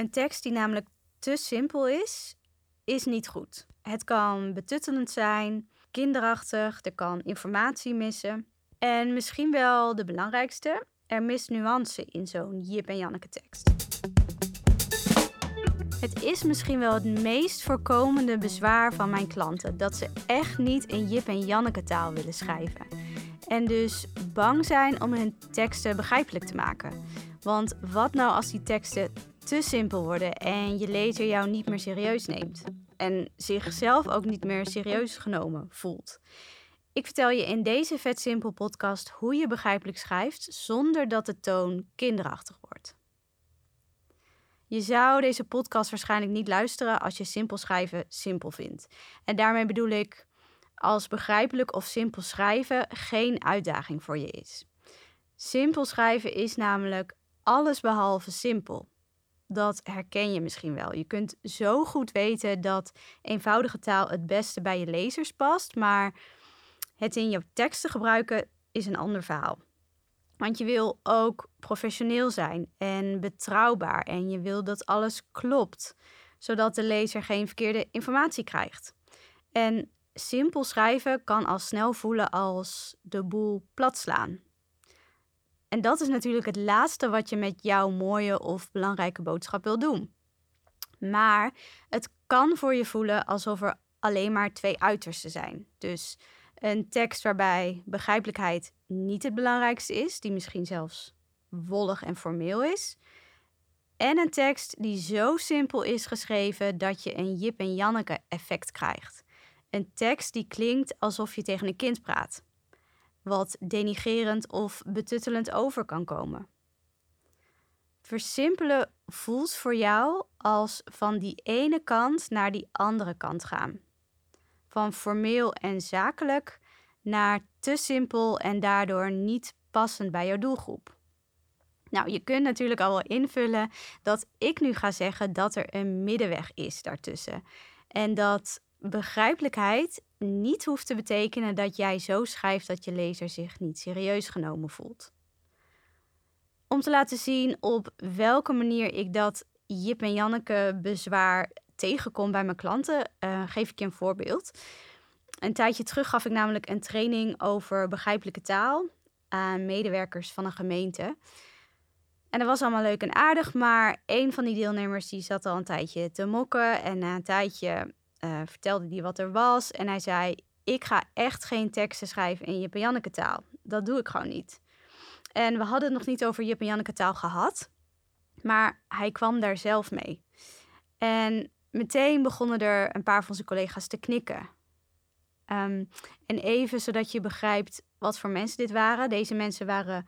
Een tekst die namelijk te simpel is, is niet goed. Het kan betuttelend zijn, kinderachtig, er kan informatie missen. En misschien wel de belangrijkste, er mist nuance in zo'n Jip en Janneke tekst. Het is misschien wel het meest voorkomende bezwaar van mijn klanten dat ze echt niet in Jip en Janneke taal willen schrijven. En dus bang zijn om hun teksten begrijpelijk te maken. Want wat nou als die teksten te simpel worden en je lezer jou niet meer serieus neemt? En zichzelf ook niet meer serieus genomen voelt. Ik vertel je in deze Vet Simpel podcast hoe je begrijpelijk schrijft zonder dat de toon kinderachtig wordt. Je zou deze podcast waarschijnlijk niet luisteren als je simpel schrijven simpel vindt. En daarmee bedoel ik als begrijpelijk of simpel schrijven geen uitdaging voor je is. Simpel schrijven is namelijk alles behalve simpel. Dat herken je misschien wel. Je kunt zo goed weten dat eenvoudige taal het beste bij je lezers past, maar het in jouw teksten gebruiken is een ander verhaal. Want je wil ook professioneel zijn en betrouwbaar en je wil dat alles klopt, zodat de lezer geen verkeerde informatie krijgt. En simpel schrijven kan al snel voelen als de boel platslaan. En dat is natuurlijk het laatste wat je met jouw mooie of belangrijke boodschap wil doen. Maar het kan voor je voelen alsof er alleen maar twee uitersten zijn. Dus een tekst waarbij begrijpelijkheid niet het belangrijkste is, die misschien zelfs wollig en formeel is. En een tekst die zo simpel is geschreven dat je een Jip en Janneke effect krijgt. Een tekst die klinkt alsof je tegen een kind praat, wat denigerend of betuttelend over kan komen. Versimpelen voelt voor jou als van die ene kant naar die andere kant gaan van formeel en zakelijk naar te simpel en daardoor niet passend bij jouw doelgroep. Nou, je kunt natuurlijk al wel invullen dat ik nu ga zeggen dat er een middenweg is daartussen. En dat begrijpelijkheid niet hoeft te betekenen dat jij zo schrijft dat je lezer zich niet serieus genomen voelt. Om te laten zien op welke manier ik dat Jip en Janneke bezwaar tegenkom bij mijn klanten, uh, geef ik je een voorbeeld. Een tijdje terug gaf ik namelijk een training over begrijpelijke taal aan medewerkers van een gemeente. En dat was allemaal leuk en aardig, maar een van die deelnemers die zat al een tijdje te mokken. En na een tijdje uh, vertelde hij wat er was. En hij zei, ik ga echt geen teksten schrijven in Jip en taal. Dat doe ik gewoon niet. En we hadden het nog niet over Jip en taal gehad. Maar hij kwam daar zelf mee. En meteen begonnen er een paar van zijn collega's te knikken. Ehm, en even zodat je begrijpt wat voor mensen dit waren. Deze mensen waren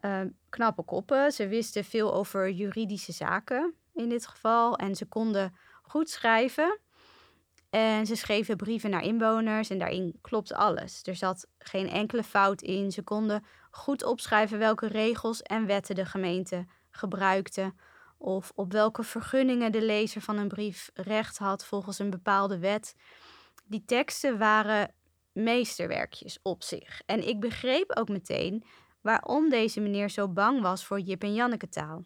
uh, knappe koppen. Ze wisten veel over juridische zaken in dit geval. En ze konden goed schrijven. En ze schreven brieven naar inwoners en daarin klopt alles. Er zat geen enkele fout in. Ze konden goed opschrijven welke regels en wetten de gemeente gebruikte of op welke vergunningen de lezer van een brief recht had volgens een bepaalde wet. Die teksten waren meesterwerkjes op zich. En ik begreep ook meteen waarom deze meneer zo bang was voor Jip en Janneke taal.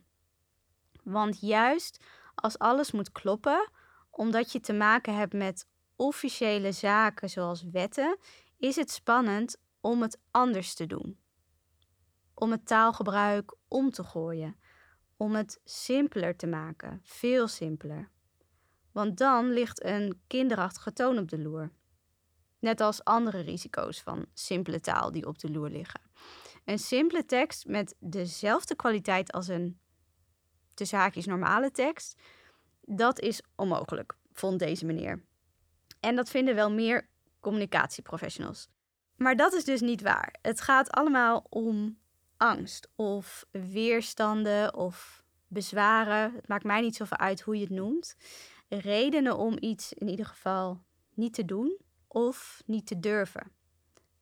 Want juist als alles moet kloppen, omdat je te maken hebt met officiële zaken zoals wetten, is het spannend om het anders te doen. Om het taalgebruik om te gooien om het simpeler te maken, veel simpeler. Want dan ligt een kinderachtige toon op de loer. Net als andere risico's van simpele taal die op de loer liggen. Een simpele tekst met dezelfde kwaliteit als een tussen haakjes normale tekst, dat is onmogelijk, vond deze meneer. En dat vinden wel meer communicatieprofessionals. Maar dat is dus niet waar. Het gaat allemaal om angst of weerstanden of bezwaren. Het maakt mij niet zoveel uit hoe je het noemt. Redenen om iets in ieder geval niet te doen of niet te durven.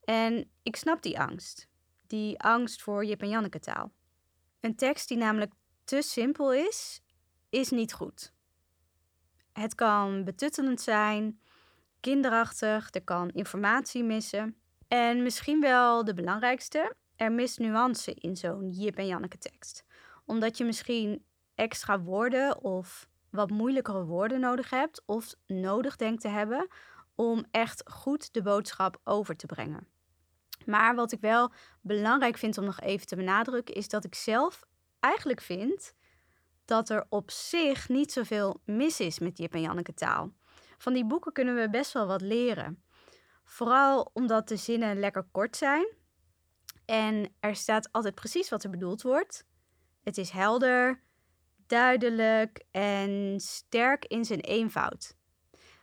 En ik snap die angst. Die angst voor Jip en Janneke taal. Een tekst die namelijk te simpel is, is niet goed. Het kan betuttelend zijn, kinderachtig, er kan informatie missen. En misschien wel de belangrijkste, er mist nuance in zo'n Jip en Janneke tekst. Omdat je misschien extra woorden of wat moeilijkere woorden nodig hebt of nodig denkt te hebben om echt goed de boodschap over te brengen. Maar wat ik wel belangrijk vind om nog even te benadrukken, is dat ik zelf eigenlijk vind dat er op zich niet zoveel mis is met Jip en Janneke taal. Van die boeken kunnen we best wel wat leren. Vooral omdat de zinnen lekker kort zijn. En er staat altijd precies wat er bedoeld wordt. Het is helder, duidelijk en sterk in zijn eenvoud.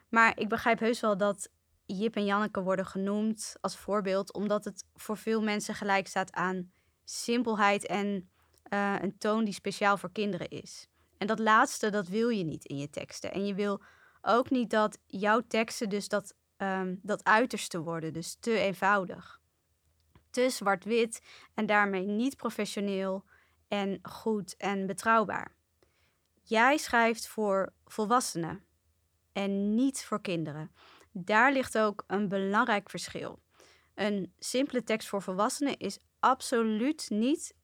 Maar ik begrijp heus wel dat Jip en Janneke worden genoemd als voorbeeld, omdat het voor veel mensen gelijk staat aan simpelheid en uh, een toon die speciaal voor kinderen is. En dat laatste, dat wil je niet in je teksten. En je wil ook niet dat jouw teksten dus dat, um, dat uiterste worden, dus te eenvoudig. Te zwart-wit en daarmee niet professioneel en goed en betrouwbaar. Jij schrijft voor volwassenen en niet voor kinderen. Daar ligt ook een belangrijk verschil. Een simpele tekst voor volwassenen is absoluut niet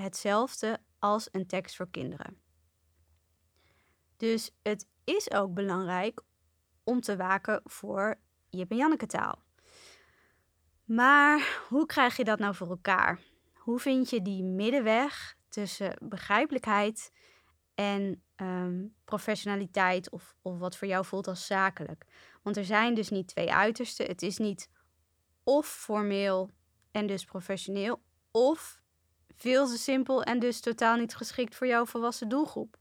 hetzelfde als een tekst voor kinderen. Dus het is ook belangrijk om te waken voor Jip en Janneke taal. Maar hoe krijg je dat nou voor elkaar? Hoe vind je die middenweg tussen begrijpelijkheid en ehm, professionaliteit of, of wat voor jou voelt als zakelijk? Want er zijn dus niet twee uitersten. Het is niet of formeel en dus professioneel, of veel te simpel en dus totaal niet geschikt voor jouw volwassen doelgroep.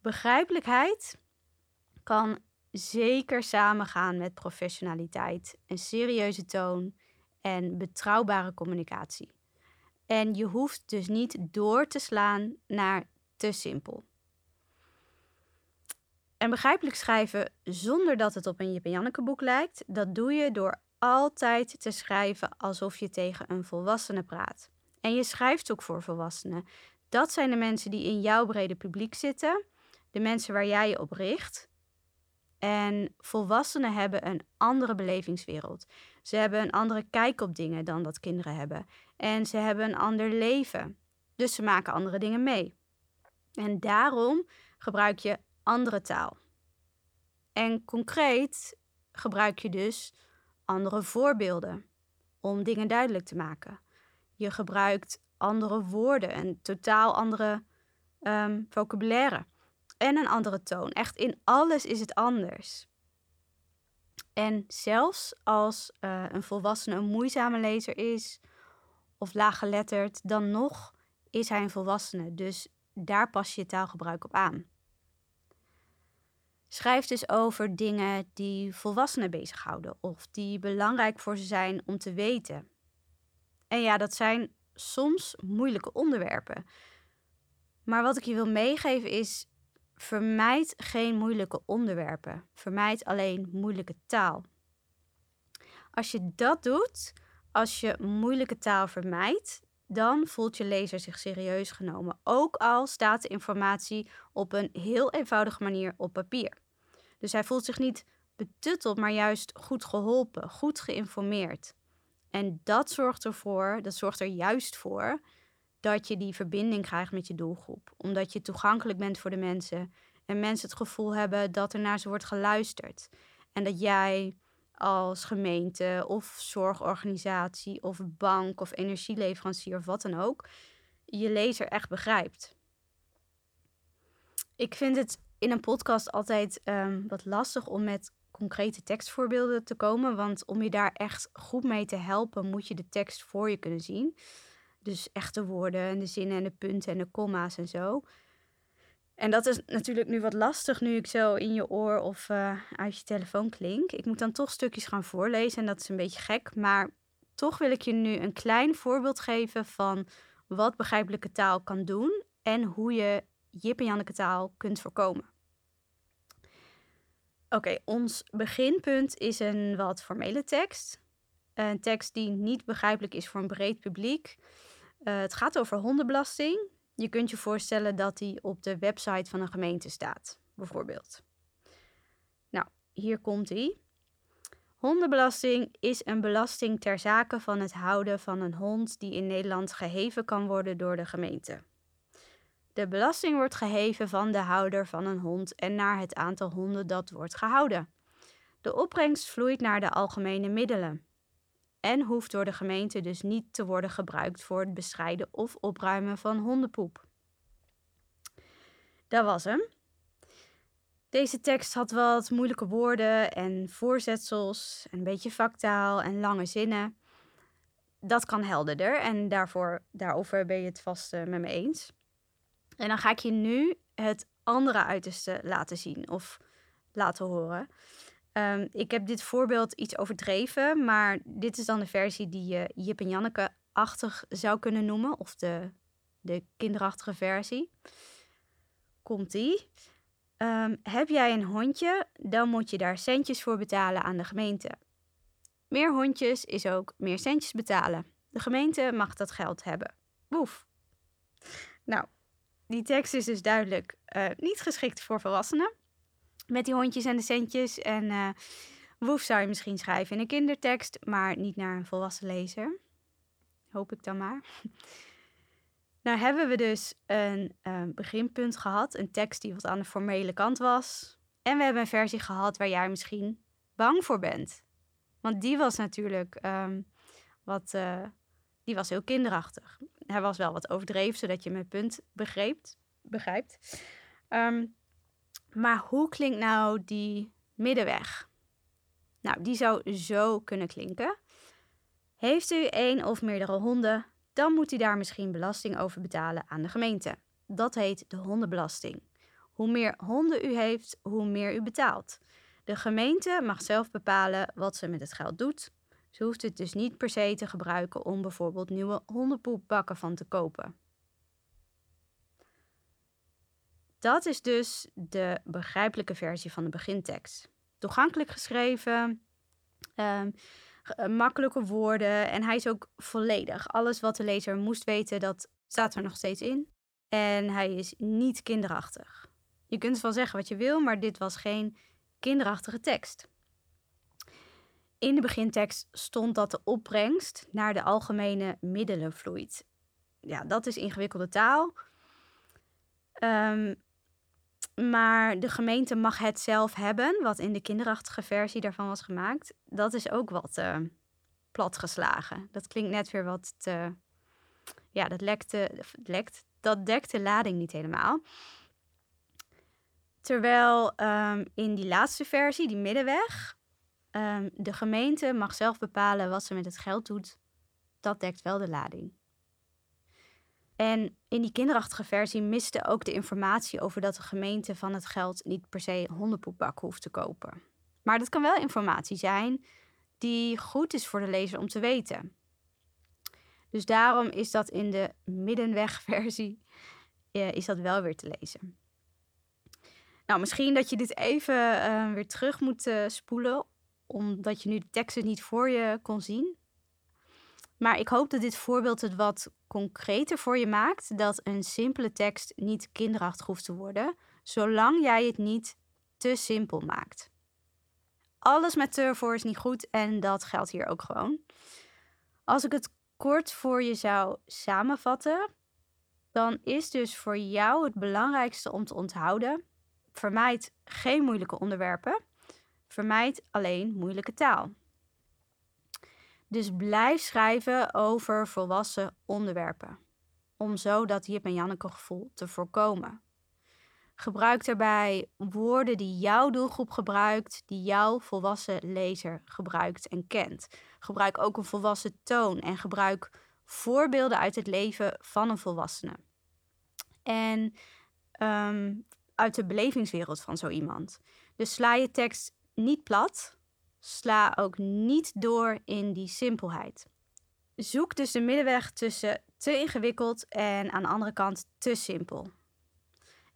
Begrijpelijkheid kan zeker samengaan met professionaliteit, een serieuze toon en betrouwbare communicatie. En je hoeft dus niet door te slaan naar te simpel. En begrijpelijk schrijven zonder dat het op een Jip en Janneke boek lijkt, dat doe je door altijd te schrijven alsof je tegen een volwassene praat. En je schrijft ook voor volwassenen. Dat zijn de mensen die in jouw brede publiek zitten, de mensen waar jij je op richt. En volwassenen hebben een andere belevingswereld. Ze hebben een andere kijk op dingen dan dat kinderen hebben. En ze hebben een ander leven. Dus ze maken andere dingen mee. En daarom gebruik je andere taal. En concreet gebruik je dus andere voorbeelden om dingen duidelijk te maken. Je gebruikt andere woorden, een totaal andere um, vocabulaire en een andere toon. Echt in alles is het anders. En zelfs als uh, een volwassene een moeizame lezer is of laaggeletterd, dan nog is hij een volwassene. Dus daar pas je taalgebruik op aan. Schrijf dus over dingen die volwassenen bezighouden of die belangrijk voor ze zijn om te weten. En ja, dat zijn soms moeilijke onderwerpen. Maar wat ik je wil meegeven is: vermijd geen moeilijke onderwerpen. Vermijd alleen moeilijke taal. Als je dat doet, als je moeilijke taal vermijdt, dan voelt je lezer zich serieus genomen. Ook al staat de informatie op een heel eenvoudige manier op papier. Dus hij voelt zich niet betutteld, maar juist goed geholpen, goed geïnformeerd. En dat zorgt ervoor, dat zorgt er juist voor dat je die verbinding krijgt met je doelgroep. Omdat je toegankelijk bent voor de mensen en mensen het gevoel hebben dat er naar ze wordt geluisterd. En dat jij als gemeente of zorgorganisatie of bank of energieleverancier of wat dan ook, je lezer echt begrijpt. Ik vind het in een podcast altijd um, wat lastig om met concrete tekstvoorbeelden te komen, want om je daar echt goed mee te helpen, moet je de tekst voor je kunnen zien. Dus echte woorden en de zinnen en de punten en de komma's en zo. En dat is natuurlijk nu wat lastig nu ik zo in je oor of uh, uit je telefoon klink. Ik moet dan toch stukjes gaan voorlezen en dat is een beetje gek. Maar toch wil ik je nu een klein voorbeeld geven van wat begrijpelijke taal kan doen en hoe je Jip en Janneke taal kunt voorkomen. Oké, ons beginpunt is een wat formele tekst. Een tekst die niet begrijpelijk is voor een breed publiek. Uh, het gaat over hondenbelasting. Je kunt je voorstellen dat die op de website van een gemeente staat, bijvoorbeeld. Nou, hier komt hij. Hondenbelasting is een belasting ter zake van het houden van een hond die in Nederland geheven kan worden door de gemeente. De belasting wordt geheven van de houder van een hond en naar het aantal honden dat wordt gehouden. De opbrengst vloeit naar de algemene middelen en hoeft door de gemeente dus niet te worden gebruikt voor het bestrijden of opruimen van hondenpoep. Dat was hem. Deze tekst had wat moeilijke woorden en voorzetsels, een beetje vaktaal en lange zinnen. Dat kan helderder en daarvoor, daarover ben je het vast uh, met me eens. En dan ga ik je nu het andere uiterste laten zien of laten horen. Um, ik heb dit voorbeeld iets overdreven, maar dit is dan de versie die je Jip en Janneke-achtig zou kunnen noemen, of de, de kinderachtige versie. Komt-ie. Um, heb jij een hondje, dan moet je daar centjes voor betalen aan de gemeente. Meer hondjes is ook meer centjes betalen. De gemeente mag dat geld hebben. Woef. Nou, die tekst is dus duidelijk uh, niet geschikt voor volwassenen. Met die hondjes en de centjes. En uh, woef zou je misschien schrijven in een kindertekst, maar niet naar een volwassen lezer. Hoop ik dan maar. Nou hebben we dus een uh, beginpunt gehad, een tekst die wat aan de formele kant was. En we hebben een versie gehad waar jij misschien bang voor bent. Want die was natuurlijk um, wat, die was heel kinderachtig. Hij was wel wat overdreven, zodat je mijn punt begrijpt. Um, maar hoe klinkt nou die middenweg? Nou, die zou zo kunnen klinken. Heeft u één of meerdere honden, dan moet u daar misschien belasting over betalen aan de gemeente. Dat heet de hondenbelasting. Hoe meer honden u heeft, hoe meer u betaalt. De gemeente mag zelf bepalen wat ze met het geld doet. Ze hoeft het dus niet per se te gebruiken om bijvoorbeeld nieuwe hondenpoepbakken van te kopen. Dat is dus de begrijpelijke versie van de begintekst. Toegankelijk geschreven, um, makkelijke woorden en hij is ook volledig. Alles wat de lezer moest weten, dat staat er nog steeds in. En hij is niet kinderachtig. Je kunt wel zeggen wat je wil, maar dit was geen kinderachtige tekst. In de begintekst stond dat de opbrengst naar de algemene middelen vloeit. Ja, dat is ingewikkelde taal. Um, maar de gemeente mag het zelf hebben, wat in de kinderachtige versie daarvan was gemaakt. Dat is ook wat uh, platgeslagen. Dat klinkt net weer wat te. Ja, dat lekte, lekt. Dat dekt de lading niet helemaal. Terwijl um, in die laatste versie, die middenweg, um, de gemeente mag zelf bepalen wat ze met het geld doet. Dat dekt wel de lading. En in die kinderachtige versie miste ook de informatie over dat de gemeente van het geld niet per se hondenpoepbak hoeft te kopen. Maar dat kan wel informatie zijn die goed is voor de lezer om te weten. Dus daarom is dat in de middenwegversie is dat wel weer te lezen. Nou, misschien dat je dit even uh, weer terug moet uh, spoelen, omdat je nu de teksten niet voor je kon zien. Maar ik hoop dat dit voorbeeld het wat concreter voor je maakt dat een simpele tekst niet kinderachtig hoeft te worden, zolang jij het niet te simpel maakt. Alles met te is niet goed en dat geldt hier ook gewoon. Als ik het kort voor je zou samenvatten, dan is dus voor jou het belangrijkste om te onthouden: vermijd geen moeilijke onderwerpen, vermijd alleen moeilijke taal. Dus blijf schrijven over volwassen onderwerpen, om zo dat Jip en Janneke gevoel te voorkomen. Gebruik daarbij woorden die jouw doelgroep gebruikt, die jouw volwassen lezer gebruikt en kent. Gebruik ook een volwassen toon en gebruik voorbeelden uit het leven van een volwassene. En um, uit de belevingswereld van zo iemand. Dus sla je tekst niet plat, Sla ook niet door in die simpelheid. Zoek dus de middenweg tussen te ingewikkeld en aan de andere kant te simpel.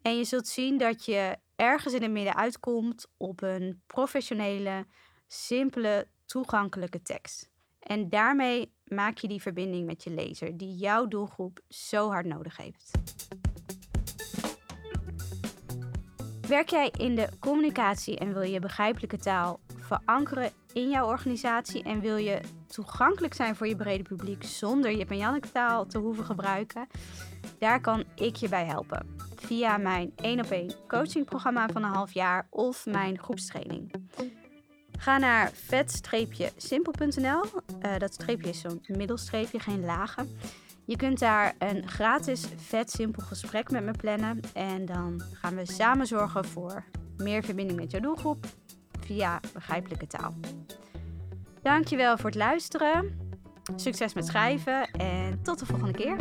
En je zult zien dat je ergens in het midden uitkomt op een professionele, simpele, toegankelijke tekst. En daarmee maak je die verbinding met je lezer, die jouw doelgroep zo hard nodig heeft. Werk jij in de communicatie en wil je begrijpelijke taal verankeren in jouw organisatie en wil je toegankelijk zijn voor je brede publiek zonder je Janneke taal te hoeven gebruiken, Daar kan ik je bij helpen. Via mijn 1 op 1 coachingprogramma van een half jaar of mijn groepstraining. Ga naar vet-simpel.nl. Uh, dat streepje is zo'n middelstreepje, geen lagen. Je kunt daar een gratis vet simpel gesprek met me plannen. En dan gaan we samen zorgen voor meer verbinding met jouw doelgroep via begrijpelijke taal. Dankjewel voor het luisteren. Succes met schrijven en tot de volgende keer.